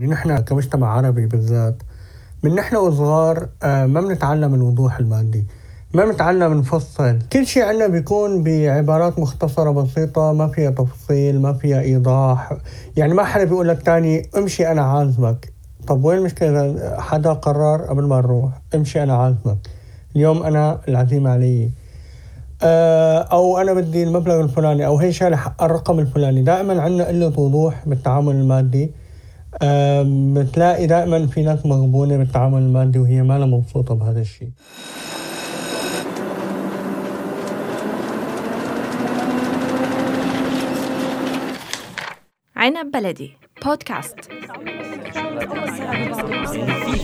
نحن كمجتمع عربي بالذات من نحن وصغار آه، ما بنتعلم الوضوح المادي ما بنتعلم نفصل. كل شيء عنا بيكون بعبارات مختصرة بسيطة ما فيها تفصيل ما فيها إيضاح. يعني ما حدا بيقول لك تاني امشي أنا عازمك. طب وين المشكلة؟ حدا قرر قبل ما نروح امشي أنا عازمك. اليوم أنا العزيمة علي. آه، أو أنا بدي المبلغ الفلاني أو هي شال الرقم الفلاني. دائما عندنا قلة وضوح بالتعامل المادي. بتلاقي دائما في ناس مغبونة بالتعامل المادي وهي ما مبسوطة بهذا الشيء. عنب بلدي بودكاست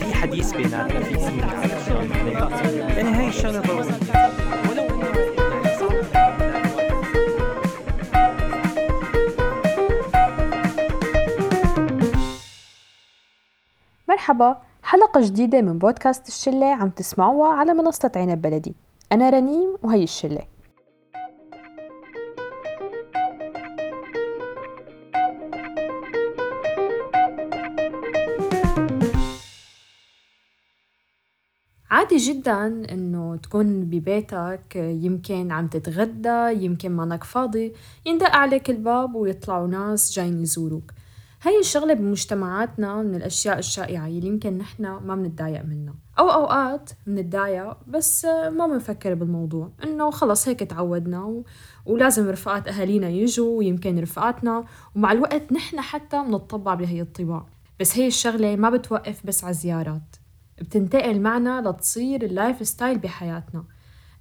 في حديث بيناتنا في يعني هاي الشغلة مرحبا. حلقة جديدة من بودكاست الشلة عم تسمعوها على منصة عنب بلدي أنا رنيم وهي الشلة. عادي جدا إنه تكون ببيتك يمكن عم تتغدى يمكن مانك فاضي يندق عليك الباب ويطلعوا ناس جايين يزوروك. هاي الشغلة بمجتمعاتنا من الأشياء الشائعة اللي يمكن نحن ما بنتضايق منها. أو أوقات بنتضايق بس ما بنفكر بالموضوع. إنه خلص هيك تعودنا و... ولازم رفقات أهالينا يجوا ويمكن رفقاتنا. ومع الوقت نحن حتى بنطبع بهي الطباع. بس هي الشغلة ما بتوقف بس على الزيارات. بتنتقل معنا لتصير ال lifestyle بحياتنا.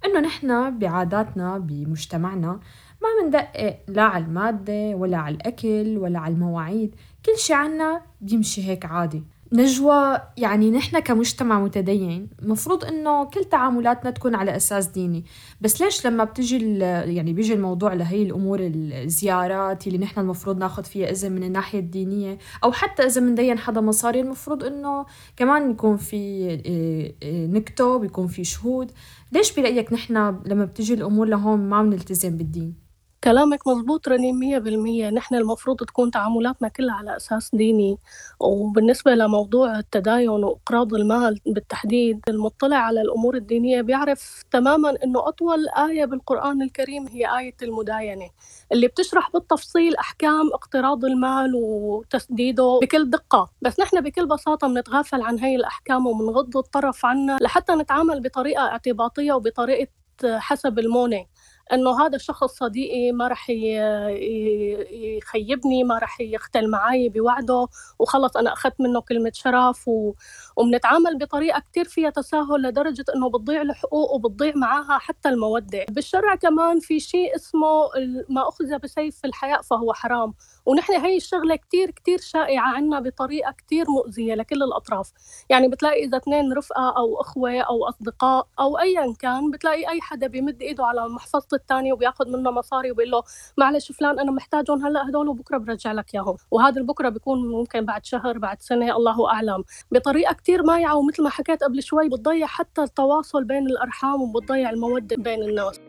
إنه نحن بعاداتنا بمجتمعنا ما بندقق لا على المادة ولا على الأكل ولا على المواعيد. كل شي عنا بيمشي هيك عادي. نجوى يعني نحن كمجتمع متدين مفروض إنه كل تعاملاتنا تكون على أساس ديني. بس ليش لما بتجي يعني بيجي الموضوع لهي الأمور الزيارات اللي نحن المفروض ناخذ فيها اذن من الناحية الدينية أو حتى إذا مندين حدا مصاري المفروض إنه كمان يكون في إيه، إيه، نكتب يكون في شهود. ليش برأيك نحن لما بتجي الأمور لهون ما بنلتزم بالدين؟ كلامك رنيم مية بالمية. نحن المفروض تكون تعاملاتنا كلها على أساس ديني. وبالنسبة لموضوع التداين وإقراض المال بالتحديد المطلع على الأمور الدينية بيعرف تماما أنه أطول آية بالقرآن الكريم هي آية المداينة اللي بتشرح بالتفصيل أحكام اقتراض المال وتسديده بكل دقة. بس نحن بكل بساطة بنتغافل عن هاي الأحكام وبنغض الطرف عنها لحتى نتعامل بطريقة اعتباطية وبطريقة حسب المونة. إنه هذا الشخص صديقي ما رح يخيبني ما رح يختل معي بوعده وخلص أنا أخذت منه كلمة شرف و... وبنتعامل بطريقة كتير فيها تساهل لدرجة إنه بتضيع الحقوق وبتضيع معاها حتى الموده بالشرع كمان في شيء اسمه ما أخذ بسيف الحياء فهو حرام. ونحن هي الشغلة كتير كتير شائعة عنا بطريقة كتير مؤذية لكل الأطراف. يعني بتلاقي إذا اثنين رفقة أو أخوة أو أصدقاء أو ايا كان بتلاقي أي حدا بيمد إيده على محفظة الثاني وبياخذ منه مصاري وبيقول له معلش فلان أنا محتاجهم هلأ هدول وبكرة برجع لك إياهم. وهذا البكره بيكون ممكن بعد شهر بعد سنة الله أعلم. بطريقة كتير مايعه ومثل ما حكيت قبل شوي بتضيع حتى التواصل بين الأرحام وبتضيع المودة بين الناس.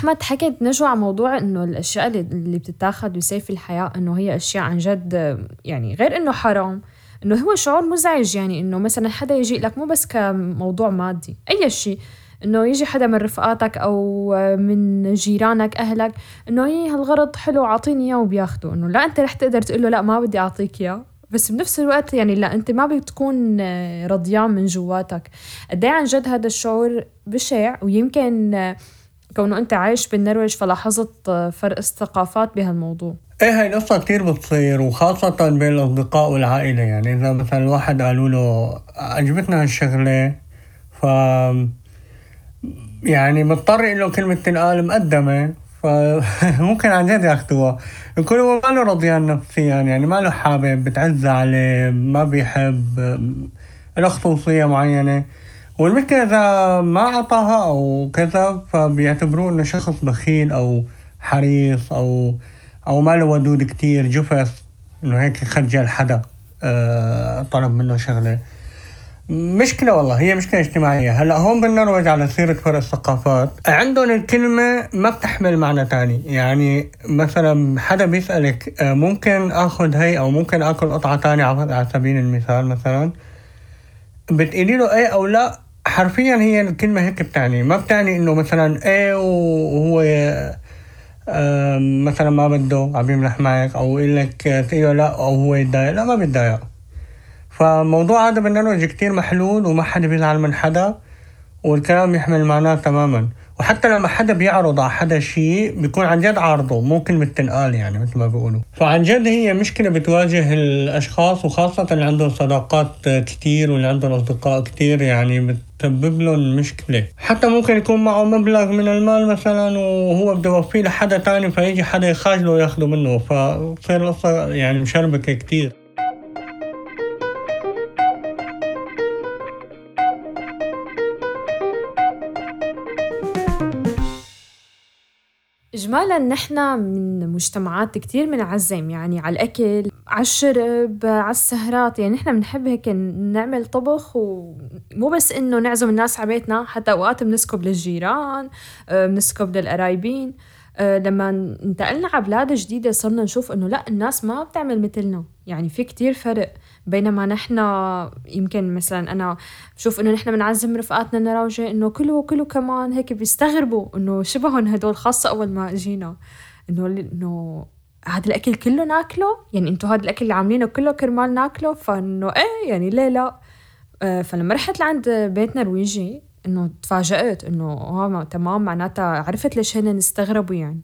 أحمد حكت نجوى عن موضوع إنه الأشياء اللي بتتاخذ بسيف الحياة إنه هي أشياء عن جد يعني غير إنه حرام إنه هو شعور مزعج يعني إنه مثلا حدا يجي لك مو بس كموضوع مادي أي شيء إنه يجي حدا من رفقاتك أو من جيرانك أهلك إنه هي هالغرض حلو اعطيني إياه وبياخده إنه لا أنت رح تقدر تقول له لا ما بدي أعطيك إياه بس بنفس الوقت يعني لا أنت ما بتكون رضيان من جواتك. قد عن جد هذا الشعور بشع ويمكن كونه أنت عايش بالنرويج فلاحظت فرق الثقافات بهالموضوع. إيه هاي قصة كتير بتصير وخاصة بين الأصدقاء والعائلة. يعني إذا مثلا الواحد قالوا له عجبتنا هالشغلة ف يعني مضطر له كلمة تنقال مقدمة. فممكن عن جد ياخذوها. يكون هو ما له رضيان نفسيا يعني ما له حابب بتعز عليه ما بيحب له خصوصية معينة والمشكلة إذا ما أعطاها أو كذا فبيعتبروه إنه شخص بخيل أو حريص أو أو ما له ودود كتير جفس إنه هيك خجل حدا أه طلب منه شغلة. مشكلة والله هي مشكلة اجتماعية. هلأ هون بالنرويج على سيرة فرق الثقافات. عندهم الكلمة ما بتحمل معنى تاني. يعني مثلا حدا بيسألك آه، ممكن آخذ هي أو ممكن آكل قطعة تانية على سبيل المثال مثلا؟ بتقولي له إيه أو لا؟ حرفيا هي الكلمة هيك بتعني ما بتعني إنه مثلا إيه وهو مثلا ما بده عم يملح معك أو يقول لك لا أو هو يتضايق لا ما بيتضايق. فموضوع هذا بالنرويج كتير محلول وما حدا بيزعل من حدا والكلام يحمل معناه تماما. وحتى لما حدا بيعرض على حدا شيء بيكون عن جد عارضه مو كلمة تنقال يعني مثل ما بيقولوا. فعن جد هي مشكلة بتواجه الأشخاص وخاصة اللي عندهم صداقات كتير واللي عندهم أصدقاء كتير يعني بتسبب لهم مشكلة. حتى ممكن يكون معه مبلغ من المال مثلا وهو بده يوفيه لحدا تاني فيجي حدا يخاجله وياخده منه. فتصير القصة يعني مشربكة كتير. إجمالا نحن من مجتمعات كتير منعزم يعني على الأكل على الشرب على السهرات يعني نحن بنحب هيك نعمل طبخ ومو بس إنه نعزم الناس على بيتنا حتى أوقات بنسكب للجيران آه، بنسكب للقرايبين. آه، لما انتقلنا على بلاد جديدة صرنا نشوف إنه لا الناس ما بتعمل مثلنا يعني في كتير فرق. بينما نحن يمكن مثلا أنا بشوف إنه نحن بنعزم رفقاتنا النراوجة إنه كله كله كمان هيك بيستغربوا إنه شبهن هدول خاصة أول ما جينا. إنه إنه هذا الأكل كله ناكله؟ يعني أنتوا هذا الأكل اللي عاملينه كله كرمال ناكله؟ فإنه إيه يعني ليه لا؟ آه، فلما رحت لعند بيت نرويجي إنه تفاجأت إنه آه تمام معناتها عرفت ليش هن استغربوا يعني.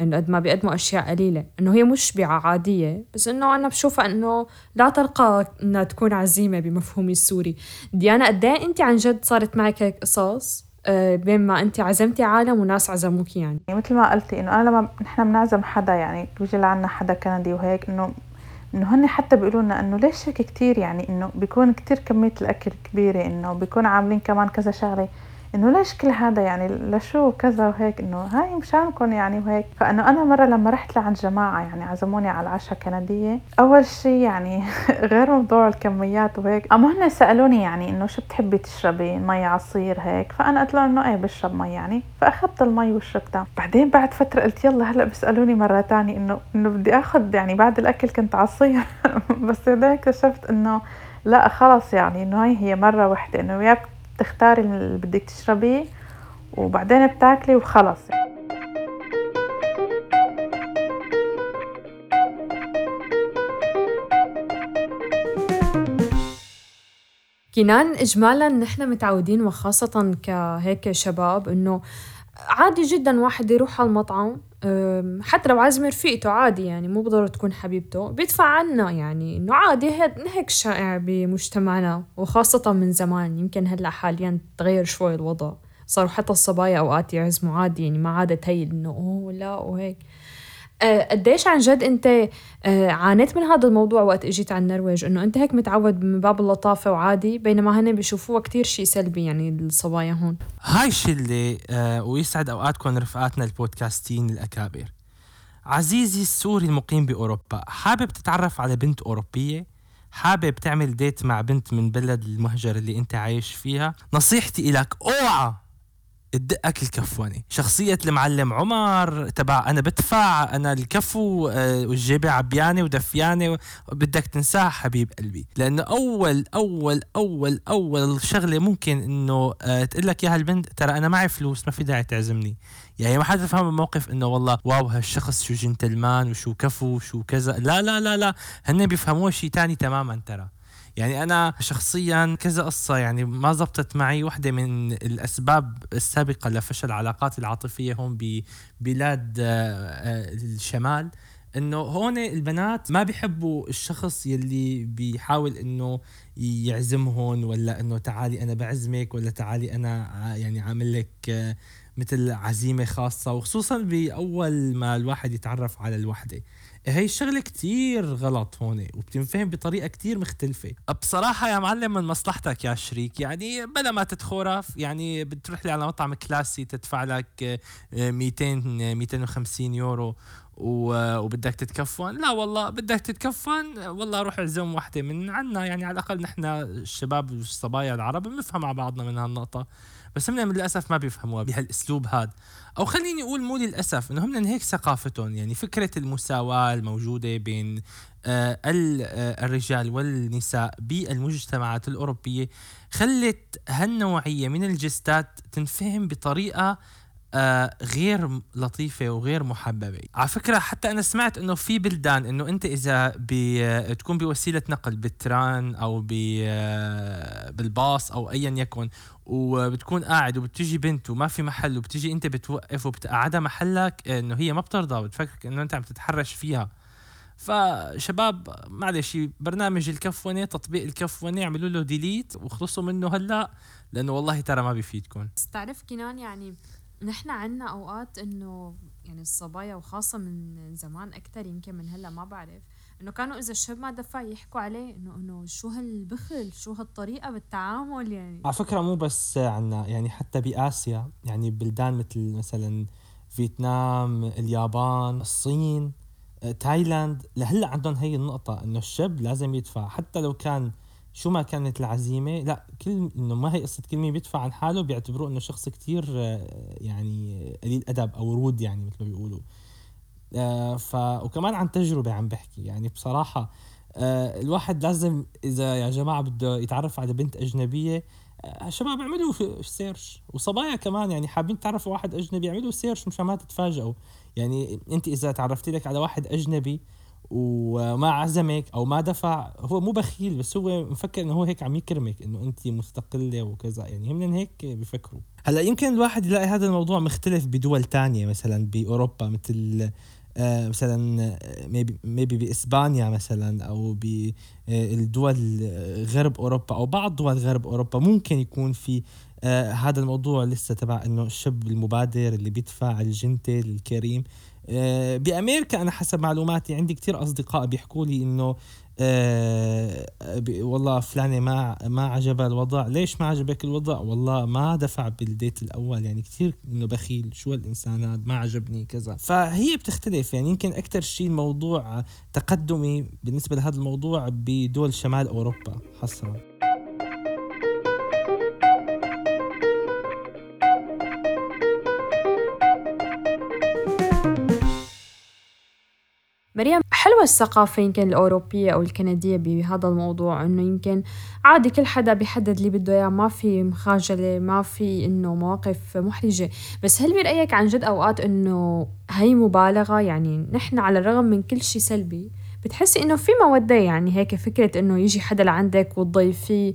إنه قد ما بيقدموا أشياء قليلة. إنه هي مشبعه عادية بس إنه أنا بشوفها إنه لا ترقى إنها تكون عزيمة بمفهومي السوري. ديانا قد إيه انت عن جد صارت معك هيك قصص؟ آه، بين ما انت عزمتي عالم وناس عزموك يعني. مثل ما قلتي إنه أنا لما نحن بنعزم حدا يعني بيجي لعنا حدا كندي وهيك انه إنه هن حتى بيقولوا لنا إنه ليش هيك كثير يعني؟ إنه بيكون كثير كمية الأكل كبيرة إنه بيكون عاملين كمان كذا شغلة. إنه ليش كل هذا يعني لشو كذا وهيك؟ إنه هاي مشانكم يعني وهيك. فإنه أنا مرة لما رحت لعند جماعة يعني عزموني على العشاء كندية أول شيء يعني غير موضوع الكميات وهيك أما هن سألوني يعني إنه شو بتحبي تشربي؟ مي عصير هيك. فأنا قلت لهم إنه إيه بشرب مي يعني. فأخذت المي وشربتها. بعدين بعد فترة قلت يلا هلأ بيسالوني مرة تانية إنه إنه بدي آخذ يعني بعد الأكل كنت عصير. بس بعدين اكتشفت إنه لا خلص يعني إنه هاي هي مرة واحدة إنه يا بتختاري اللي بدك تشربيه وبعدين بتاكلي وخلص. كنان اجمالا نحن متعودين وخاصة كهيك شباب إنه عادي جدا واحد يروح على المطعم حتى لو عازم رفيقته عادي يعني مو بالضرورة تكون حبيبته. بيدفع عنا يعني إنه عادي هيك شائع بمجتمعنا وخاصة من زمان. يمكن هلأ حاليا تغير شوي الوضع. صاروا حتى الصبايا أوقات يعزموا عادي يعني ما عادت هي إنه أوه لا وهيك. قديش عن جد انت آه، عانيت من هذا الموضوع وقت اجيت على النرويج؟ انه انت هيك متعود من باب اللطافة وعادي بينما هن بيشوفوها كتير شيء سلبي يعني الصبايا هون. هاي شله آه ويسعد أوقاتكم رفقاتنا البودكاستين الأكابر. عزيزي السوري المقيم بأوروبا حابب تتعرف على بنت أوروبية؟ حابب تعمل ديت مع بنت من بلد المهجر اللي انت عايش فيها؟ نصيحتي لك أوعى تدقك الكفونة شخصية المعلم عمر تبع أنا بدفع أنا الكفو آه، والجيبة عبيانة ودفيانة بدك تنساها حبيب قلبي. لأنه أول أول أول أول شغلة ممكن إنه آه، تقول لك يا هالبنت ترى أنا معي فلوس ما في داعي تعزمني. يعني ما حدا فهم الموقف إنه والله واو هالشخص شو جنتلمان وشو كفو وشو كذا. لا لا لا لا هن بيفهموه شيء تاني تماما ترى. يعني أنا شخصيا كذا قصة يعني ما زبطت معي. وحدة من الأسباب السابقة لفشل العلاقات العاطفية هون ببلاد آه، آه، الشمال إنه هون البنات ما بيحبوا الشخص يلي بيحاول إنه يعزمهم ولا إنه تعالي أنا بعزمك ولا تعالي أنا يعني عامل لك آه، مثل عزيمة خاصة. وخصوصا بأول ما الواحد يتعرف على الوحدة. هي الشغله كتير غلط هون وبتنفهم بطريقة كتير مختلفة. بصراحة يا معلم من مصلحتك يا شريك يعني بلا ما تتخورف يعني بتروح لي على مطعم كلاسي تدفع لك 200 250 يورو وبدك تتكفن. لا والله بدك تتكفن والله روح اعزم وحدة من عنا. يعني على الأقل نحن الشباب والصبايا العرب بنفهم مع بعضنا من هالنقطة. بس هم للأسف ما بيفهموها بهالأسلوب هذا أو خليني أقول مو للأسف إنه هم هيك ثقافتهم يعني فكرة المساواة الموجودة بين آه, آه، الرجال والنساء بالمجتمعات الأوروبية خلت هالنوعية من الجستات تنفهم بطريقة آه غير لطيفة وغير محببة. على فكرة حتى أنا سمعت أنه في بلدان أنه أنت إذا بتكون بوسيلة نقل بالتران أو آه، بالباص أو أيا يكن وبتكون قاعد وبتجي بنت وما في محل وبتجي أنت بتوقف وبتقعدها محلك أنه هي ما بترضى وبتفكرك أنه أنت عم تتحرش فيها. فشباب معلش برنامج الكفونة تطبيق الكفونة اعملوا له ديليت وخلصوا منه هلأ لأنه والله ترى ما بيفيدكم. بس تعرف كنان يعني نحن عنا أوقات إنه يعني الصبايا وخاصة من زمان أكتر يمكن من هلأ ما بعرف إنه كانوا إذا الشاب ما دفع يحكوا عليه إنه إنه شو هالبخل شو هالطريقة بالتعامل يعني. على فكرة مو بس عنا يعني حتى بآسيا يعني بلدان مثل مثلا فيتنام اليابان الصين تايلاند لهلأ عندهم هي النقطة إنه الشاب لازم يدفع. حتى لو كان شو ما كانت العزيمة؟ لا كل إنه ما هي قصة كل مين بيدفع عن حاله بيعتبروه إنه شخص كتير آه، يعني قليل أدب أو rude يعني مثل ما بيقولوا. آه، ف وكمان عن تجربة عم بحكي. يعني بصراحة آه، الواحد لازم إذا يا جماعة بده يتعرف على بنت أجنبية شباب اعملوا search وصبايا كمان يعني حابين تعرفوا واحد أجنبي اعملوا search مشان ما تتفاجئوا. يعني أنت إذا تعرفتي لك على واحد أجنبي وما عزمك أو ما دفع. هو مو بخيل بس هو مفكر إنه هو هيك عم يكرمك إنه أنت مستقلة وكذا. يعني هم هيك بفكروا. هلأ يمكن الواحد يلاقي هذا الموضوع مختلف بدول تانية مثلا بأوروبا مثل آه مثلا maybe maybe بإسبانيا مثلا أو بالدول غرب أوروبا أو بعض دول غرب أوروبا. ممكن يكون في آه هذا الموضوع لسه تبع إنه الشاب المبادر اللي بيدفع ال gentle الكريم. آه، بأمريكا أنا حسب معلوماتي عندي كتير أصدقاء بيحكوا لي إنه آه والله فلانة ما ما عجبها الوضع. ليش ما عجبك الوضع؟ والله ما دفع بال date الأول يعني كثير إنه بخيل شو الإنسان هذا؟ ما عجبني كذا. فهي بتختلف يعني يمكن أكثر شيء الموضوع تقدمي بالنسبة لهذا الموضوع بدول شمال أوروبا حصرا. حلوة الثقافة يمكن الأوروبية أو الكندية بهذا الموضوع إنه يمكن عادي كل حدا بيحدد اللي بده إياه ما في مخاجلة ما في إنه مواقف محرجة. بس هل برأيك عن جد أوقات إنه هي مبالغة؟ يعني نحن على الرغم من كل شيء سلبي بتحسي إنه في مودة؟ يعني هيك فكرة إنه يجي حدا لعندك وتضيفيه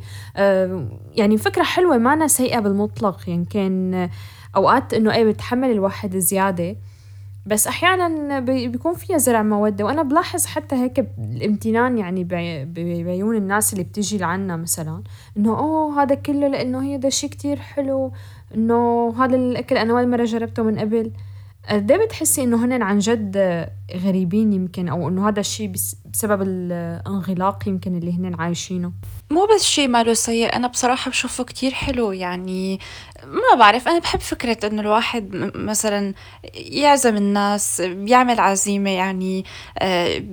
يعني فكرة حلوة ما أنا سيئة بالمطلق. يعني أوقات إنه إيه بتحمل الواحد زيادة. بس أحيانا بيكون فيها زرع مودة وأنا بلاحظ حتى هيك الامتنان يعني بعيون الناس اللي بتيجي لعنا مثلا إنه أوه هذا كله لإنه هذا شيء كتير حلو إنه هذا الأكل أنا ولا مرة جربته من قبل. قد إيه بتحسي إنه هن عن جد غريبين يمكن أو إنه هذا الشيء بسبب الانغلاق يمكن اللي هن عايشينه. مو بس شيء ماله سيء أنا بصراحة بشوفه كتير حلو يعني ما بعرف أنا بحب فكرة إنه الواحد مثلا يعزم الناس بيعمل عزيمة يعني آه،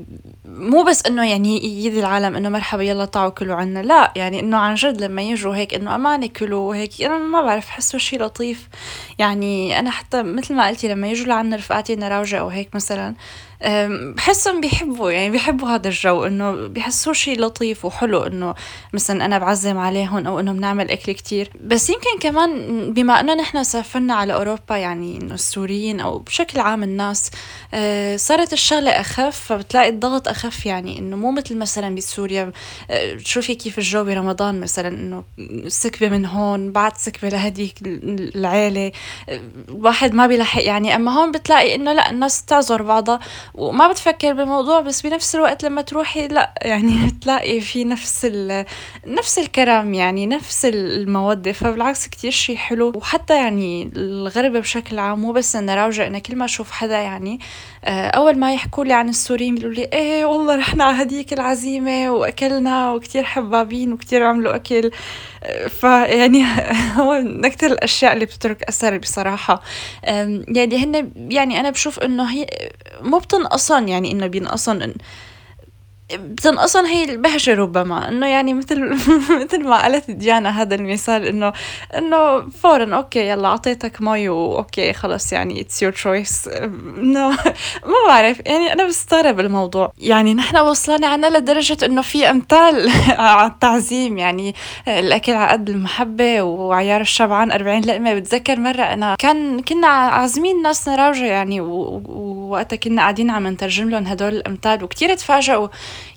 مو بس إنه يعني يدي العالم إنه مرحبا يلا طاعوا كلوا عنا لا يعني إنه عن جد لما يجوا هيك إنه أمانة كلوا وهيك أنا ما بعرف حسه شيء لطيف. يعني أنا حتى مثل ما قلتي لما يجوا لعنا رفقاتي راوجة أو هيك مثلا بحسهم بيحبوا يعني بيحبوا هذا الجو إنه بيحسوه شيء لطيف وحلو إنه مثلا أنا بعزم عليهم أو إنه بنعمل أكل كتير. بس يمكن كمان بما إنه نحن سافرنا على أوروبا يعني إنه السوريين أو بشكل عام الناس أه، صارت الشغلة أخف فبتلاقي الضغط أخف يعني إنه مو مثل مثلا بسوريا. أه، شوفي كيف الجو برمضان مثلا إنه سكبة من هون بعد سكبة لهديك العيلة. الواحد ما بيلحق يعني أما هون بتلاقي إنه لا الناس تعذر بعضها. وما بتفكر بالموضوع بس بنفس الوقت لما تروحي لا يعني بتلاقي في نفس ال نفس الكرم يعني نفس المودة. فبالعكس كتير شي حلو. وحتى يعني الغرب بشكل عام مو بس أنا كل ما أشوف حدا يعني آه، أول ما يحكوا لي عن السوريين بيقولوا لي إيه والله رحنا على هديك العزيمة وأكلنا وكتير حبابين وكتير عملوا أكل. آه، فيعني هو من أكتر الأشياء اللي بتترك أثر بصراحة. آم، يعني هن يعني أنا بشوف إنه هي مو بتنقصن يعني إنه بينقصن إن- بتنقصن هي البهجة ربما إنه يعني مثل مثل ما قالت ديانا هذا المثال انه إنه فورا okay يلا أعطيتك مي و okay خلص يعني it's your choice إنه ما بعرف يعني أنا بستغرب الموضوع. يعني نحن وصلنا عنا لدرجة إنه في أمثال على التعزيم يعني الأكل على قد المحبة وعيار الشبعان 40 لقمة. بتذكر مرة أنا كان كنا عازمين ناس نراوجة يعني ووقتها كنا قاعدين عم نترجم لهم هدول الأمثال وكتير تفاجئوا.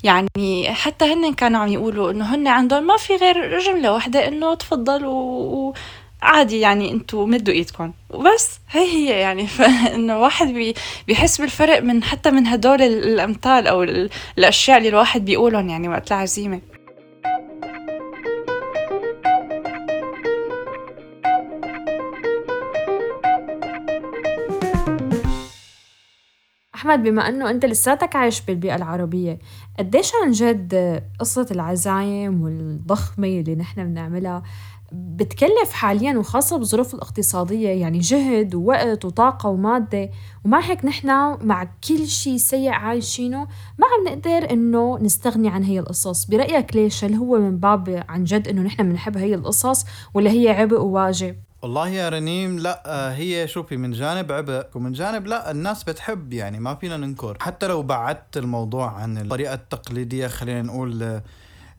يعني حتى هن كانوا عم يقولوا إنه هن عندهم ما في غير جملة واحدة إنه تفضلوا. عادي يعني أنتوا مدوا إيدكم وبس هي هي يعني فإنه واحد بي بيحس بالفرق من حتى من هدول ال- الأمثال أو ال- الأشياء اللي الواحد بيقولهم يعني وقت العزيمة أحمد بما أنه أنت لساتك عايش بالبيئة العربية قديش عن جد قصة العزايم والضخمة اللي نحن بنعملها بتكلف حاليا وخاصة بالظروف الاقتصادية؟ يعني جهد ووقت وطاقة ومادة. ومع هيك نحن مع كل شيء سيء عايشينه ما عم نقدر إنه نستغني عن هي القصص. برأيك ليش؟ هل هو من باب عن جد إنه نحن بنحب هي القصص ولا هي عبء وواجب؟ والله يا رنيم لا آه، هي شوفي من جانب عبء ومن جانب لا الناس بتحب يعني ما فينا ننكر. حتى لو بعدت الموضوع عن الطريقة التقليدية خلينا نقول آه،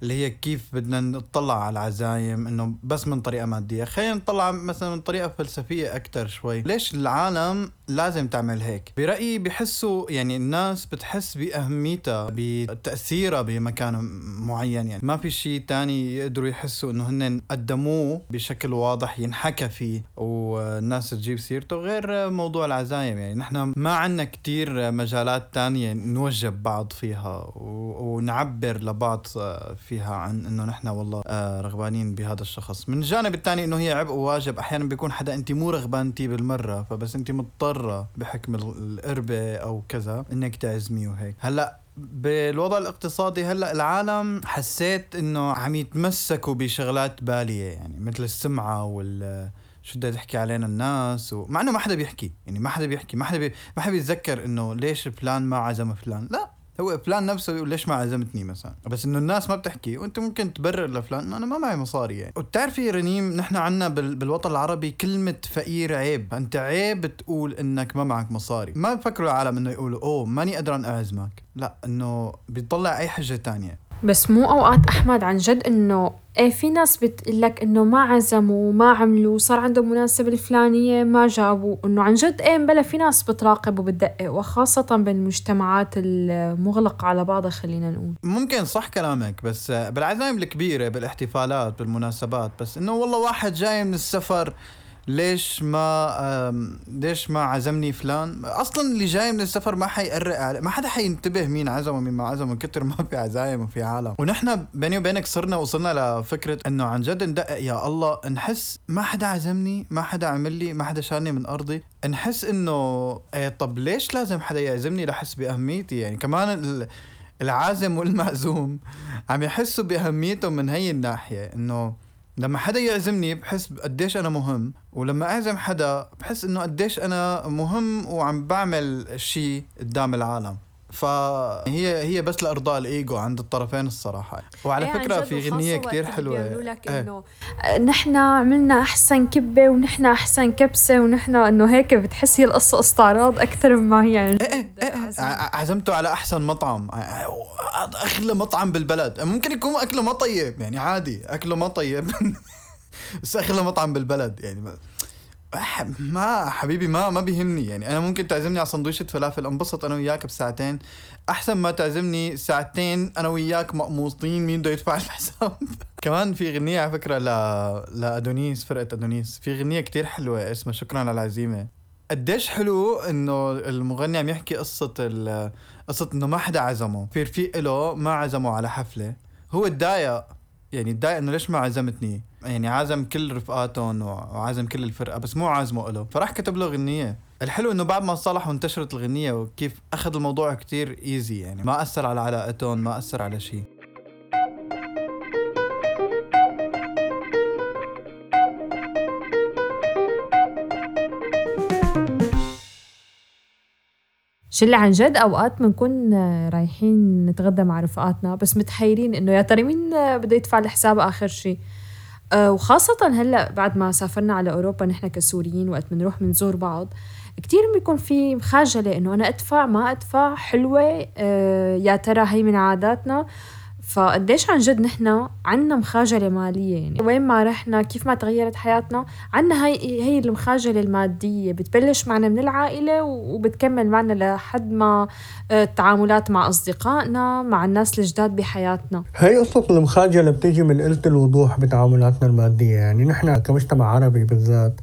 اللي هي كيف بدنا نطلع على العزايم إنه بس من طريقة مادية. خلينا نطلع مثلا من طريقة فلسفية أكثر شوي. ليش العالم لازم تعمل هيك. برأيي بحسوا يعني الناس بتحس بأهميتها بتأثيرها بمكان معين يعني. ما في شيء تاني يقدروا يحسوا إنه هن قدموه بشكل واضح ينحكى فيه والناس تجيب سيرته غير موضوع العزايم يعني. نحن ما عنا كتير مجالات تانية نوجب بعض فيها ونعبر لبعض فيها عن إنه نحن والله آه، رغبانين بهذا الشخص. من الجانب الثاني إنه هي عبء وواجب أحيانا بيكون حدا انت مو رغبانتي بالمرة فبس انت مضطره بحكم ال- القربة أو كذا إنك تعزمي وهيك. هلأ بالوضع الاقتصادي هلأ العالم حسيت إنه عم يتمسكوا بشغلات بالية يعني مثل السمعة وال شو بدها تحكي علينا الناس و... مع إنه ما حدا بيحكي يعني ما حدا بيحكي ما حدا بي... ما حدا بيتذكر إنه ليش فلان ما عزم فلان لأ. هو فلان نفسه بيقول ليش ما عزمتني مثلا؟ بس إنه الناس ما بتحكي وأنت ممكن تبرر لفلان انه أنا ما معي مصاري يعني. وبتعرفي رنيم نحن عنا بال... بالوطن العربي كلمة فقير عيب. أنت عيب تقول إنك ما معك مصاري. ما بفكروا العالم إنه يقولوا أوه ماني قدران أعزمك. لا إنه بيطلع أي حجة تانية. بس مو أوقات أحمد عن جد إنه إيه في ناس بتقول لك إنه ما عزموا ما عملوا صار عندهم مناسبة الفلانية ما جابوا. إنه عن جد إيه بلا في ناس بتراقب وبتدقق وخاصة بالمجتمعات المغلقة على بعضها خلينا نقول. ممكن صح كلامك بس بالعزايم الكبيرة بالإحتفالات بالمناسبات بس إنه والله واحد جاي من السفر ليش ما ليش ما عزمني فلان؟ أصلا اللي جاي من السفر ما حيقرق ما حدا حينتبه مين عزم ومين ما عزم من كتر ما في عزايم وفي عالم. ونحن بيني وبينك صرنا وصلنا لفكرة إنه عن جد ندقق يا الله نحس ما حدا عزمني ما حدا عمل لي ما حدا شالني من أرضي. نحس إنه إيه طب ليش لازم حدا يعزمني لحس بأهميتي؟ يعني كمان ال- العازم والمعزوم عم يحسوا بأهميتهم من هي الناحية إنه لما حدا يعزمني بحس قديش أنا مهم ولما أعزم حدا بحس إنه قديش أنا مهم وعم بعمل شيء قدام العالم. فهي هي بس لأرضاء الإيجو عند الطرفين الصراحة. وعلى إيه عن فكره في وخاصة غنية وقت كتير اللي حلوة. بيعملوا لك إيه. إنه نحن عملنا أحسن كبة ونحن أحسن كبسة ونحن إنه هيك بتحس هي القصة استعراض أكثر ما هي عن إيه إيه. ع- عزمته على أحسن مطعم. اغلى مطعم بالبلد. ممكن يكون اكله ما طيب يعني عادي اكله ما طيب. بس اغلى مطعم بالبلد يعني ما- حبيبي ما ما بيهمني. يعني أنا ممكن تعزمني على سندويشة فلافل أنبسط أنا وياك بساعتين. أحسن ما تعزمني ساعتين أنا وياك مقموصين مين بده يدفع الحساب؟ كمان في غنية على فكرة ل... لأدونيس فرقة أدونيس. في غنية كتير حلوة اسمها شكرا على العزيمة. قديش حلو إنه المغني عم يحكي قصة ال- قصة إنه ما حدا عزمه. في رفيق له ما عزمه على حفلة. هو تضايق يعني تضايق إنه ليش ما عزمتني؟ يعني عازم كل رفقاتهم وعازم كل الفرقة بس مو عازمه له فراح كتب له غنية. الحلو إنه بعد ما صلح وانتشرت الغنية وكيف أخذ الموضوع كتير ايزي يعني. ما أثر على علاقتهم ما أثر على شيء شلة عن جد أوقات بنكون رايحين نتغدى مع رفقاتنا بس متحيرين إنه يا ترى مين بده يدفع الحساب آخر شيء أه وخاصة هلأ بعد ما سافرنا على أوروبا نحن كسوريين وقت بنروح بنزور بعض كتير بيكون في مخاجلة إنه أنا أدفع ما أدفع حلوة أه يا ترى هي من عاداتنا؟ فقديش عن جد نحن عنا مخاجلة مالية يعني. وين ما رحنا كيف ما تغيرت حياتنا عنا هي هي المخاجلة المادية. بتبلش معنا من العائلة وبتكمل معنا لحد ما آه، التعاملات مع أصدقائنا مع الناس الجداد بحياتنا. هي قصة المخاجلة بتيجي من قلة الوضوح بتعاملاتنا المادية. يعني نحن كمجتمع عربي بالذات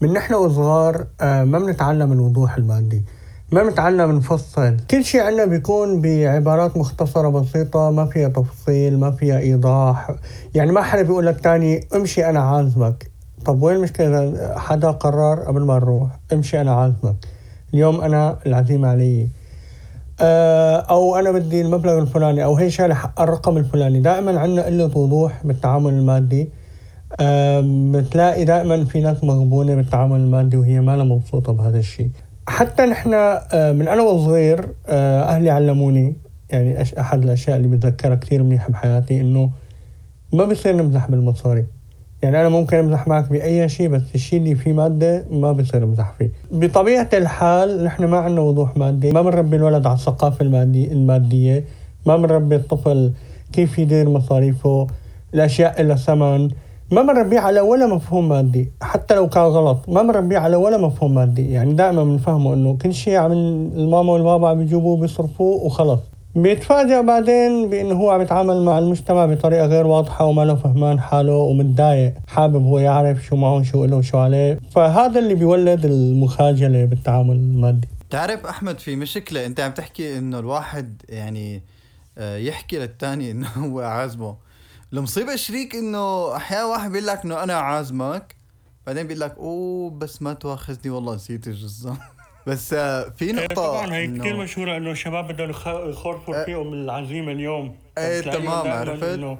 من نحن وصغار آه، ما بنتعلم الوضوح المادي. ما بنتعلم نفصل كل شيء عنا بيكون بعبارات مختصرة بسيطة ما فيها تفصيل ما فيها إيضاح. يعني ما حدا بيقول لك تاني امشي أنا عازمك. طب وين المشكلة؟ إذا حدا قرر قبل ما نروح امشي أنا عازمك. اليوم أنا العزيمة علي. آه، أو أنا بدي المبلغ الفلاني أو هي شال الرقم الفلاني. دائما عندنا قله وضوح بالتعامل المادي. بتلاقي دائما في ناس مغبونة بالتعامل المادي وهي ما لها مبسوطة بهذا الشيء. حتى نحن آه، من أنا وصغير آه، أهلي علموني يعني أحد الأشياء اللي بتذكرها كثير منيح بحياتي إنه ما بصير نمزح بالمصاري. يعني أنا ممكن أمزح معك بأي شيء بس الشيء اللي فيه مادة ما بصير امزح فيه. بطبيعة الحال نحن ما عندنا وضوح مادي ما بنربي الولد على الثقافة المادي المادية ما بنربي الطفل كيف يدير مصاريفه الأشياء لها ثمن. ما بنربيه على ولا مفهوم مادي حتى لو كان غلط. ما بنربيه على ولا مفهوم مادي. يعني دائما بنفهمه إنه كل شيء عم الماما والبابا عم يجيبوه بيصرفوه وخلص. بيتفاجأ بعدين بإنه هو عم يتعامل مع المجتمع بطريقة غير واضحة وما له فهمان حاله ومتضايق. حابب هو يعرف شو معه شو له وشو عليه. فهذا اللي بيولد المخاجلة بالتعامل المادي. تعرف أحمد في مشكلة أنت عم تحكي إنه الواحد يعني آه، يحكي للتاني إنه هو عازمه. المصيبة شريك إنه أحيانا واحد بيقول لك إنه أنا عازمك بعدين بيقول لك أوه بس ما تواخذني والله نسيت الجزام بس آه، في نقطة طبعا هي كثير مشهورة إنه الشباب بدهم يخ- يخرفوا فيهم العزيمه اليوم. إيه، بتلاقيهم تمام، عرفت؟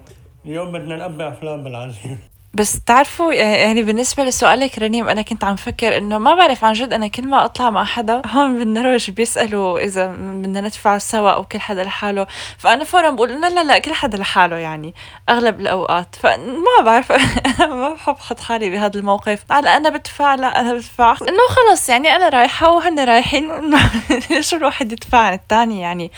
اليوم بدنا نقبع فلان بالعزيمه بس تعرفوا يعني بالنسبة لسؤالك رنيم أنا كنت عم فكر إنه ما بعرف عن جد أنا كل ما أطلع مع حدا هون بالنرويج بيسألوا إذا بدنا ندفع سوا أو كل حدا لحاله. فأنا فورا بقول لا لا لا كل حدا لحاله يعني أغلب الأوقات. فما بعرف ما بحب أحط حالي بهذا الموقف. لا أنا بدفع لا أنا بدفع. إنه خلص يعني أنا رايحة وهن رايحين. ليش الواحد يدفع عن الثاني يعني؟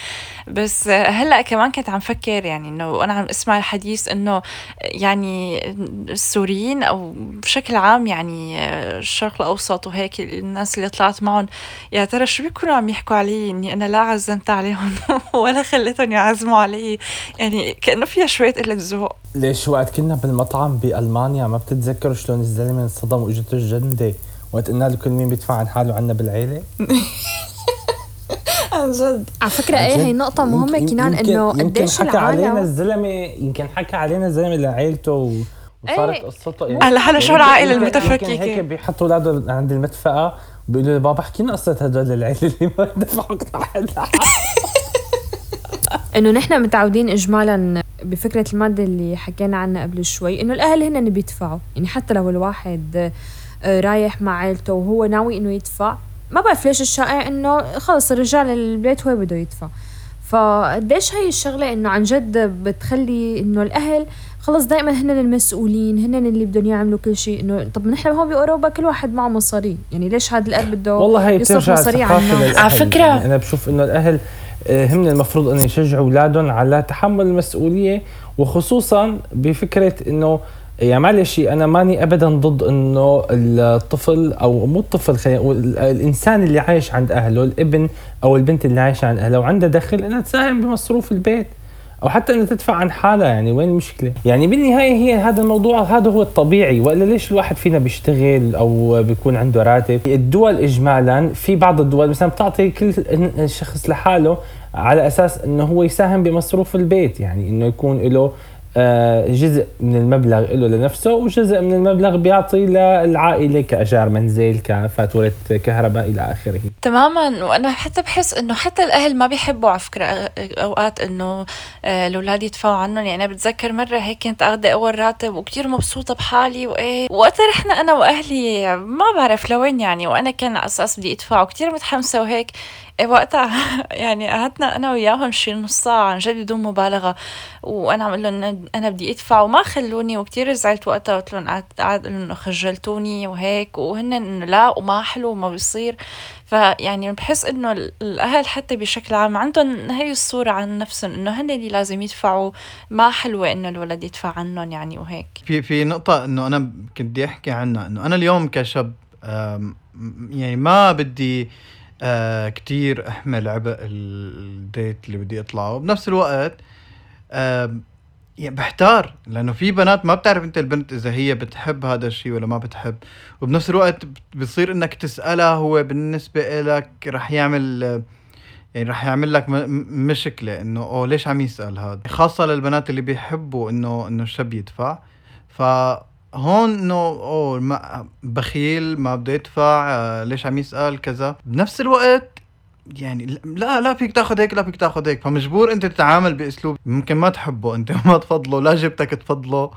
بس هلأ كمان كنت عم فكر يعني إنه وأنا عم أسمع الحديث إنه يعني السوريين أو بشكل عام يعني الشرق الأوسط وهيك الناس اللي طلعت معهم يا ترى شو بيكونوا عم يحكوا علي؟ إني أنا لا عزمت عليهم ولا خليتهم يعزموا علي. يعني كأنه فيها شوية قلة ذوق. ليش وقت كنا بالمطعم بألمانيا ما بتتذكروا شلون الزلمة انصدم وإجته الجندة؟ وقت قلنا له كل مين بيدفع عن حاله عنا بالعيلة؟ عن جد على فكرة إيه هي نقطة مهمة يمكن- كنان يمكن- إنه يمكن قديش حكى علينا العالم الزلمه يمكن حكى علينا الزلمة لعيلته و... وصارت إيه. قصته هلا هلا شو يمكن- العائلة يمكن- المتفككة؟ يمكن هيك بيحطوا أولاده عند المدفأة بيقولوا له بابا احكي لنا قصة هدول العيله اللي ما دفعوا حدا إنه نحن متعودين اجمالا بفكرة المادة اللي حكينا عنها قبل شوي إنه الأهل هن اللي بيدفعوا يعني حتى لو الواحد آه، رايح مع عيلته وهو ناوي إنه يدفع ما بعرف ليش الشائع إنه خلص الرجال البيت هو بده يدفع. فقديش هاي الشغلة إنه عن جد بتخلي إنه الأهل خلص دائما هن المسؤولين هن اللي بدهم يعملوا كل شيء إنه طب نحن هون بأوروبا كل واحد معه مصاري. يعني ليش هذا الأب بده والله هي يصرف بترجع مصاري على. على فكرة- يعني أنا بشوف إنه الأهل آه، هم المفروض انه يشجعوا أولادهم على تحمل المسؤولية وخصوصا بفكرة إنه يعني معلش أنا ماني ابدا ضد إنه الطفل أو مو الطفل خلينا نقول الإنسان اللي عايش عند أهله الابن أو البنت اللي عايشة عند أهله وعنده دخل إنها تساهم بمصروف البيت أو حتى انه تدفع عن حالها يعني وين المشكلة؟ يعني بالنهاية هي هذا الموضوع هذا هو الطبيعي. وإلا ليش الواحد فينا بيشتغل أو بيكون عنده راتب؟ الدول اجمالا في بعض الدول مثلا بتعطي كل شخص لحاله على أساس إنه هو يساهم بمصروف البيت يعني إنه يكون له جزء من المبلغ له لنفسه وجزء من المبلغ بيعطي للعائلة كاجار منزل كفاتوره كهرباء إلى آخره. تماما. وأنا حتى بحس إنه حتى الأهل ما بيحبوا على فكرة أوقات إنه آه، الأولاد يدفعوا عنهم. يعني أنا بتذكر مرة هيك كنت أخذ أول راتب وكتير مبسوطة بحالي وإيه. وقتها رحنا أنا وأهلي ما بعرف لوين يعني. وأنا كان على أساس بدي أدفع وكتير متحمسة وهيك. وقتها يعني قعدنا أنا وياهم شي نص ساعة عن جد بدون مبالغة. وأنا عم لهم أنا بدي أدفع وما خلوني وكتير زعلت وقتها قلت لهم قعد انه خجلتوني وهيك وهن انه لا وما حلو وما بيصير. فيعني بحس إنه الأهل حتى بشكل عام عندهم هي الصورة عن نفسهم إنه هن اللي لازم يدفعوا. ما حلوة إنه الولد يدفع عنهم يعني وهيك. في في نقطة إنه أنا كنت بدي أحكي عنها إنه أنا اليوم كشاب يعني ما بدي آه كتير احمل عبء الديت اللي بدي أطلعه. بنفس الوقت آه يعني بحتار لأنه في بنات ما بتعرف أنت البنت إذا هي بتحب هذا الشيء ولا ما بتحب. وبنفس الوقت بصير إنك تسألها هو بالنسبة لك رح يعمل يعني رح يعمل لك مشكلة إنه اوه ليش عم يسأل هذا؟ خاصة للبنات اللي بيحبوا إنه إنه الشاب يدفع. ف هون إنه اوه ما بخيل ما بده يدفع آه، ليش عم يسأل كذا. بنفس الوقت يعني لا لا فيك تاخذ هيك لا فيك تاخذ هيك. فمجبور أنت تتعامل بأسلوب ممكن ما تحبه أنت ما تفضله لا جبتك تفضله.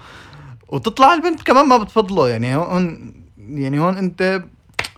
وتطلع البنت كمان ما بتفضله. يعني هون يعني هون أنت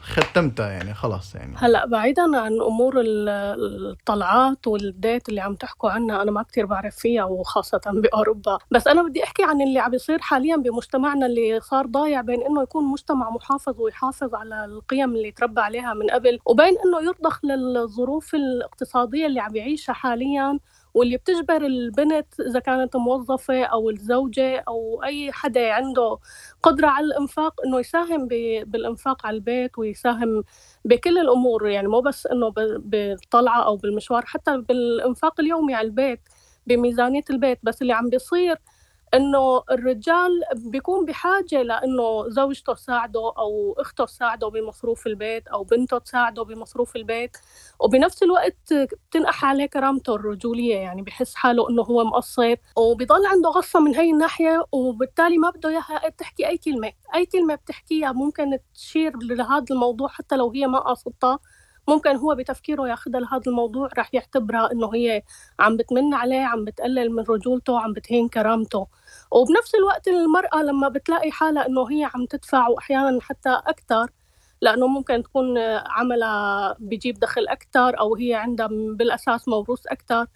ختمتها يعني خلاص يعني. هلأ بعيدا عن أمور الطلعات والديت اللي عم تحكوا عنها أنا ما كتير بعرف فيها وخاصة بأوروبا. بس أنا بدي أحكي عن اللي عم بيصير حاليا بمجتمعنا اللي صار ضايع بين إنه يكون مجتمع محافظ ويحافظ على القيم اللي تربى عليها من قبل وبين إنه يرضخ للظروف الاقتصادية اللي عم يعيشها حاليا. واللي بتجبر البنت إذا كانت موظفة أو الزوجة أو أي حدا عنده قدرة على الإنفاق إنه يساهم بالإنفاق على البيت ويساهم بكل الأمور. يعني مو بس إنه بالطلعة أو بالمشوار حتى بالإنفاق اليومي على البيت بميزانية البيت. بس اللي عم بيصير إنه الرجال بيكون بحاجة لإنه زوجته تساعده أو أخته تساعده بمصروف البيت أو بنته تساعده بمصروف البيت. وبنفس الوقت بتنقح عليه كرامته الرجولية يعني بحس حاله إنه هو مقصر وبضل عنده غصة من هي الناحية وبالتالي ما بده إياها تحكي أي كلمة أي كلمة بتحكيها ممكن تشير لهذا الموضوع حتى لو هي ما قاصدتها. ممكن هو بتفكيره ياخذها لهذا الموضوع رح يعتبرها إنه هي عم بتمن عليه عم بتقلل من رجولته عم بتهين كرامته. وبنفس الوقت المرأة لما بتلاقي حالها إنه هي عم تدفع واحيانا حتى أكثر لأنه ممكن تكون عملها بيجيب دخل أكثر أو هي عندها بالأساس موروث أكثر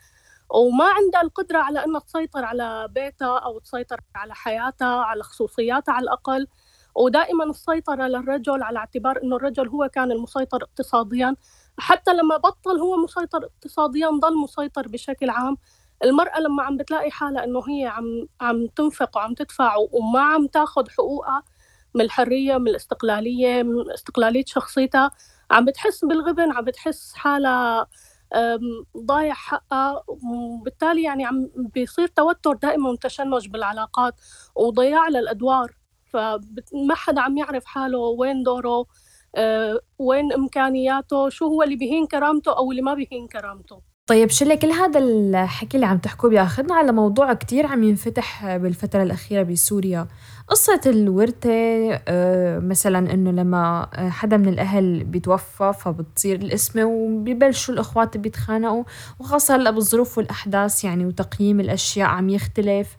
وما عندها القدرة على أنها تسيطر على بيتها أو تسيطر على حياتها على خصوصياتها على الأقل. ودائما السيطرة للرجل على اعتبار أنه الرجل هو كان المسيطر اقتصاديا. حتى لما بطل هو مسيطر اقتصاديا ضل مسيطر بشكل عام. المرأة لما عم بتلاقي حالها إنه هي عم عم تنفق وعم تدفع وما عم تاخذ حقوقها من الحرية من الاستقلالية من استقلالية شخصيتها عم بتحس بالغبن عم بتحس حالها ضايع حقها. وبالتالي يعني عم بيصير توتر دائما وتشنج بالعلاقات وضياع للأدوار. فما حدا عم يعرف حاله وين دوره أه وين إمكانياته شو هو اللي بيهين كرامته أو اللي ما بيهين كرامته. طيب شلة كل هذا الحكي اللي عم تحكوه بياخذنا على موضوع كتير عم ينفتح بالفترة الأخيرة بسوريا. قصة الورثة آه، مثلا إنه لما حدا من الأهل بيتوفى فبتصير القسمة وبيبلشوا الإخوات بيتخانقوا وخاصة هلأ بالظروف والأحداث يعني وتقييم الأشياء عم يختلف.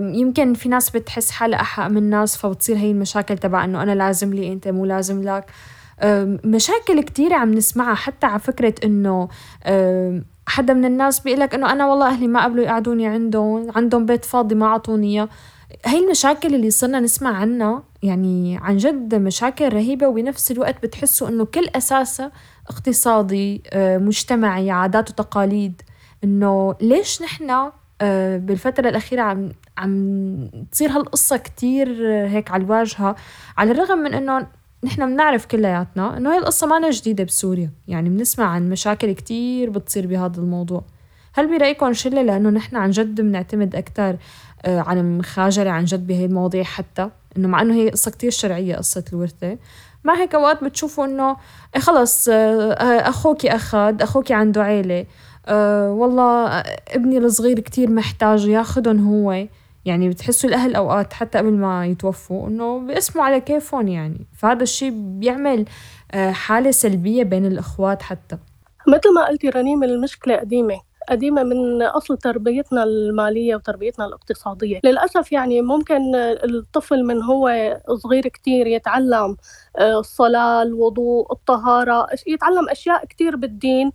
يمكن في ناس بتحس حالها أحق من ناس فبتصير هي المشاكل تبع إنه أنا لازم لي أنت مو لازم لك. مشاكل كتيرة عم نسمعها حتى على فكرة إنه حدا من الناس بيقلك إنه أنا والله أهلي ما قبلوا يقعدوني عندهم عندهم بيت فاضي ما أعطوني إياه. هاي المشاكل اللي صرنا نسمع عنها يعني عن جد مشاكل رهيبة وبنفس الوقت بتحسوا إنه كل أساسها اقتصادي مجتمعي عادات وتقاليد. إنه ليش نحن بالفترة الأخيرة عم عم تصير هالقصة كتير هيك على الواجهة على الرغم من إنه نحن بنعرف كلياتنا إنه هاي القصة ما جديدة بسوريا. يعني بنسمع عن مشاكل كتير بتصير بهذا الموضوع. هل برأيكم شلة؟ لأنه نحن عن جد بنعتمد أكتر آه، على مخاجرة عن جد بهي المواضيع حتى. إنه مع إنه هي قصة كتير شرعية قصة الورثة. مع هيك أوقات بتشوفوا إنه إيه خلص آه، أخوكي أخذ أخوكي عنده عيلة. أه والله ابني الصغير كتير محتاج ياخدهم هو. يعني بتحسوا الأهل أوقات حتى قبل ما يتوفوا إنه بيقسموا على كيفهم يعني. فهذا الشيء بيعمل حالة سلبية بين الإخوات حتى. مثل ما قلتي رنيم المشكلة قديمة. قديمة من أصل تربيتنا المالية وتربيتنا الاقتصادية. للأسف يعني ممكن الطفل من هو صغير كتير يتعلم آه، الصلاة الوضوء الطهارة يتعلم أشياء كتير بالدين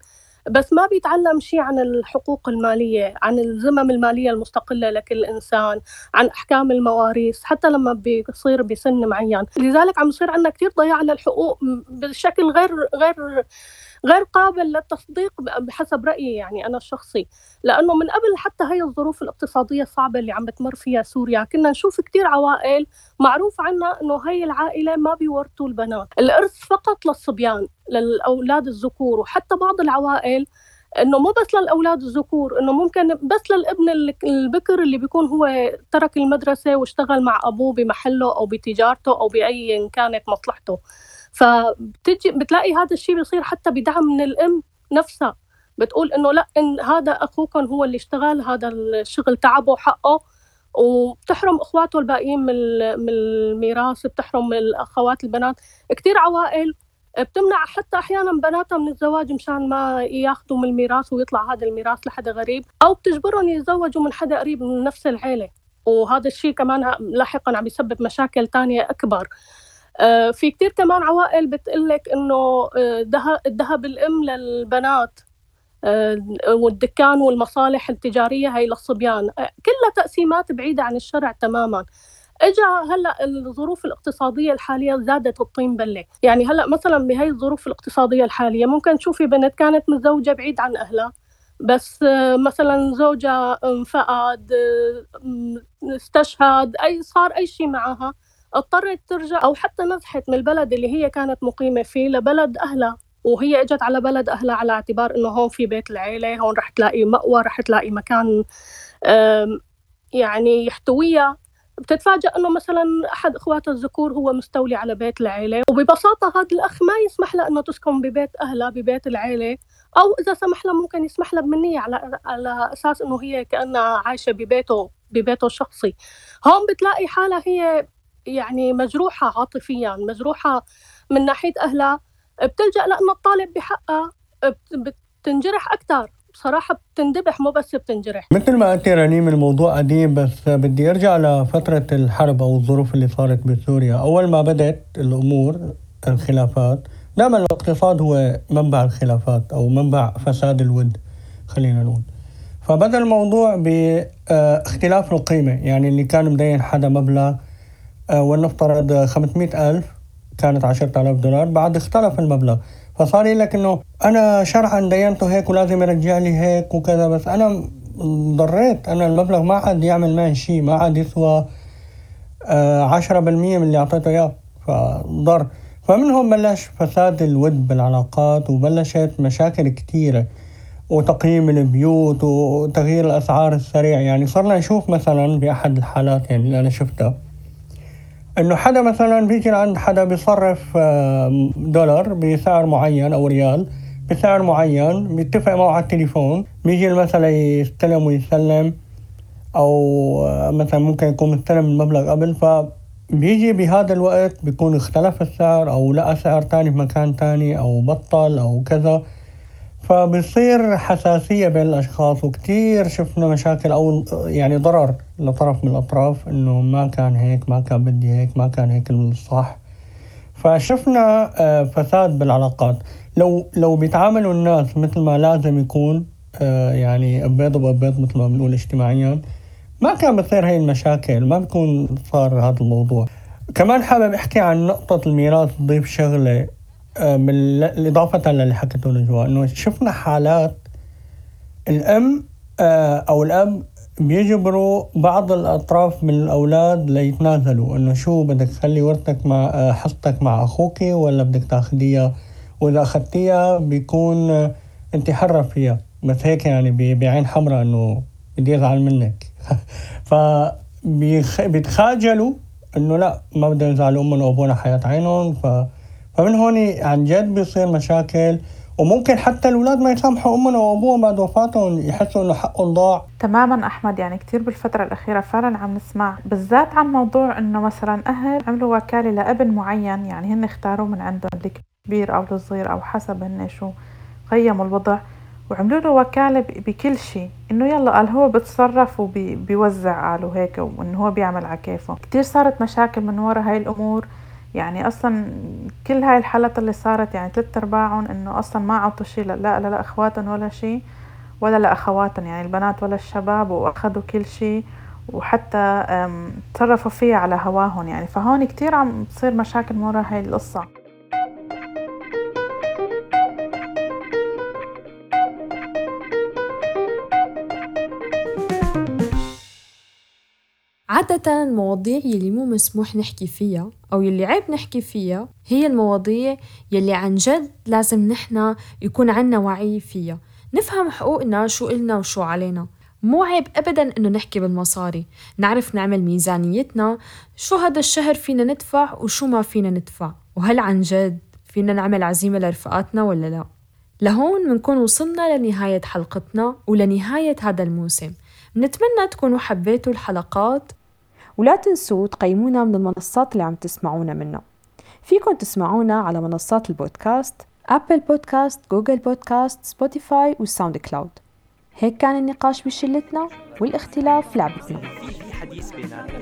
بس ما بيتعلم شيء عن الحقوق المالية عن الذمم المالية المستقلة لكل إنسان عن أحكام المواريث حتى لما بيصير بسن معين. لذلك عم يصير عندنا كثير ضياع للحقوق بشكل غير غير غير قابل للتصديق بحسب رأيي يعني أنا الشخصي. لأنه من قبل حتى هي الظروف الاقتصادية الصعبة اللي عم بتمر فيها سوريا. كنا نشوف كتير عوائل معروف عنا أنه هي العائلة ما بيورثوا البنات. الإرث فقط للصبيان للأولاد الذكور. وحتى بعض العوائل إنه مو بس للأولاد الذكور إنه ممكن بس للابن البكر اللي بيكون هو ترك المدرسة واشتغل مع أبوه بمحله أو بتجارته أو بأي كانت مصلحته. فبتجي بتلاقي هذا الشيء بيصير حتى بدعم من الأم نفسها. بتقول إنه لا إن هذا اخوكم هو اللي اشتغل هذا الشغل تعبه حقه وبتحرم أخواته الباقيين من من الميراث بتحرم الأخوات البنات. كثير عوائل بتمنع حتى أحيانا بناتها من الزواج مشان ما ياخذوا من الميراث ويطلع هذا الميراث لحدا غريب. أو بتجبرهم يتزوجوا من حدا قريب من نفس العيلة. وهذا الشيء كمان لاحقا عم يسبب مشاكل تانية أكبر. في كتير كمان عوائل بتقلك إنه الذهب آه، الأم للبنات آه، والدكان والمصالح التجارية هي للصبيان. كلها تقسيمات بعيدة عن الشرع تماما. إجا هلأ الظروف الاقتصادية الحالية زادت الطين بلة. يعني هلأ مثلا بهي الظروف الاقتصادية الحالية ممكن تشوفي بنت كانت متزوجة بعيد عن أهلها بس مثلا زوجها انفقد استشهد أي صار أي شيء معها. اضطرت ترجع أو حتى نزحت من البلد اللي هي كانت مقيمة فيه لبلد أهلها وهي إجت على بلد أهلها على اعتبار إنه هون في بيت العيلة هون رح تلاقي مأوى رح تلاقي مكان يعني يحتويها. بتتفاجأ إنه مثلا أحد اخواتها الذكور هو مستولي على بيت العيلة وببساطة هذا الأخ ما يسمح لها إنه تسكن ببيت أهلها ببيت العيلة أو إذا سمح لها ممكن يسمح لها بمنيه على على أساس إنه هي كأنها عايشة ببيته ببيته الشخصي. هون بتلاقي حالها هي يعني مجروحة عاطفيا مجروحة من ناحية أهلها بتلجأ لأنه الطالب بحقها بتنجرح أكثر بصراحة بتندبح مو بس بتنجرح. مثل ما قلت رنيم الموضوع قديم بس بدي أرجع لفترة الحرب أو الظروف اللي صارت بسوريا. أول ما بدأت الأمور الخلافات دائما الاقتصاد هو منبع الخلافات أو منبع فساد الود خلينا نقول. فبدأ الموضوع باختلاف القيمة. يعني اللي كان مدين حدا مبلغ آه، ولنفترض 500 ألف كانت 10000 دولار بعد اختلف المبلغ. فصار يقول لك إنه أنا شرعا دينته هيك ولازم يرجع لي هيك وكذا بس أنا ضريت. أنا المبلغ ما عاد يعمل معي شيء ما عاد يسوى آه، عشرة بالمية من اللي أعطيته إياه. فضر. فمن هون بلش فساد الود بالعلاقات وبلشت مشاكل كثيرة وتقييم البيوت وتغيير الأسعار السريع. يعني صرنا نشوف مثلا بأحد الحالات يعني اللي أنا شفتها. إنه حدا مثلا بيجي عند حدا بيصرف آه، دولار بسعر معين أو ريال بسعر معين بيتفق معه على التليفون بيجي مثلا يستلم ويسلم أو آه، مثلا ممكن يكون مستلم المبلغ قبل فبيجي بهذا الوقت بيكون اختلف السعر أو لقى سعر تاني في مكان تاني أو بطل أو كذا. فبصير حساسية بين الأشخاص وكتير شفنا مشاكل أو يعني ضرر لطرف من الأطراف إنه ما كان هيك ما كان بدي هيك ما كان هيك الصح. فشفنا آه، فساد بالعلاقات. لو لو بيتعاملوا الناس مثل ما لازم يكون آه، يعني بيض وبيض مثل ما بنقول اجتماعيا ما كان بتصير هاي المشاكل ما بيكون صار هذا الموضوع. كمان حابب أحكي عن نقطة الميراث ضيف شغلة إضافة للي حكيته نجوى إنه شفنا حالات الأم آه، أو الأب بيجبروا بعض الأطراف من الأولاد ليتنازلوا إنه شو بدك تخلي ورثتك مع آه، حصتك مع أخوك ولا بدك تاخديها؟ وإذا أخذتيها بيكون آه، أنت حرة فيها. بس هيك يعني بعين حمراء إنه بدي أزعل منك. فبيتخاجلوا إنه لا ما بدهم يزعلوا أمهم وابونا حياة عينهم ف... فمن هون عن جد بيصير مشاكل وممكن حتى الأولاد ما يسامحوا أمهم وابوهم بعد وفاتهم يحسوا إنه حقهم ضاع. تماما أحمد يعني كثير بالفترة الأخيرة فعلا عم نسمع بالذات عن موضوع إنه مثلا أهل عملوا وكالة لابن معين يعني هن اختاروه من عندهم الكبير أو الصغير أو حسب هن شو قيموا الوضع وعملوا له وكالة بكل شيء. إنه يلا قال هو بتصرف وبيوزع قالوا هيك وإنه هو بيعمل على كيفه. كتير صارت مشاكل من وراء هاي الأمور. يعني أصلا كل هاي الحالات اللي صارت يعني ثلاث أرباعهم إنه أصلا ما عطوا شيء لا لا لا اخواتهم ولا شيء ولا لأخواتهم يعني البنات ولا الشباب وأخذوا كل شيء وحتى تصرفوا فيها على هواهم يعني فهون كتير عم تصير مشاكل من وراء هاي القصة. عادة المواضيع يلي مو مسموح نحكي فيها أو يلي عيب نحكي فيها هي المواضيع يلي عن جد لازم نحنا يكون عنا وعي فيها. نفهم حقوقنا شو إلنا وشو علينا. مو عيب أبدا إنه نحكي بالمصاري. نعرف نعمل ميزانيتنا شو هذا الشهر فينا ندفع وشو ما فينا ندفع. وهل عن جد فينا نعمل عزيمة لرفقاتنا ولا لا؟ لهون منكون وصلنا لنهاية حلقتنا ولنهاية هذا الموسم. نتمنى تكونوا حبيتوا الحلقات. ولا تنسوا تقيمونا من المنصات اللي عم تسمعونا منها. فيكن تسمعونا على منصات البودكاست Apple Podcast، Google Podcast، Spotify وال SoundCloud هيك كان النقاش بشلتنا والاختلاف لعبتنا في حديث بيناتنا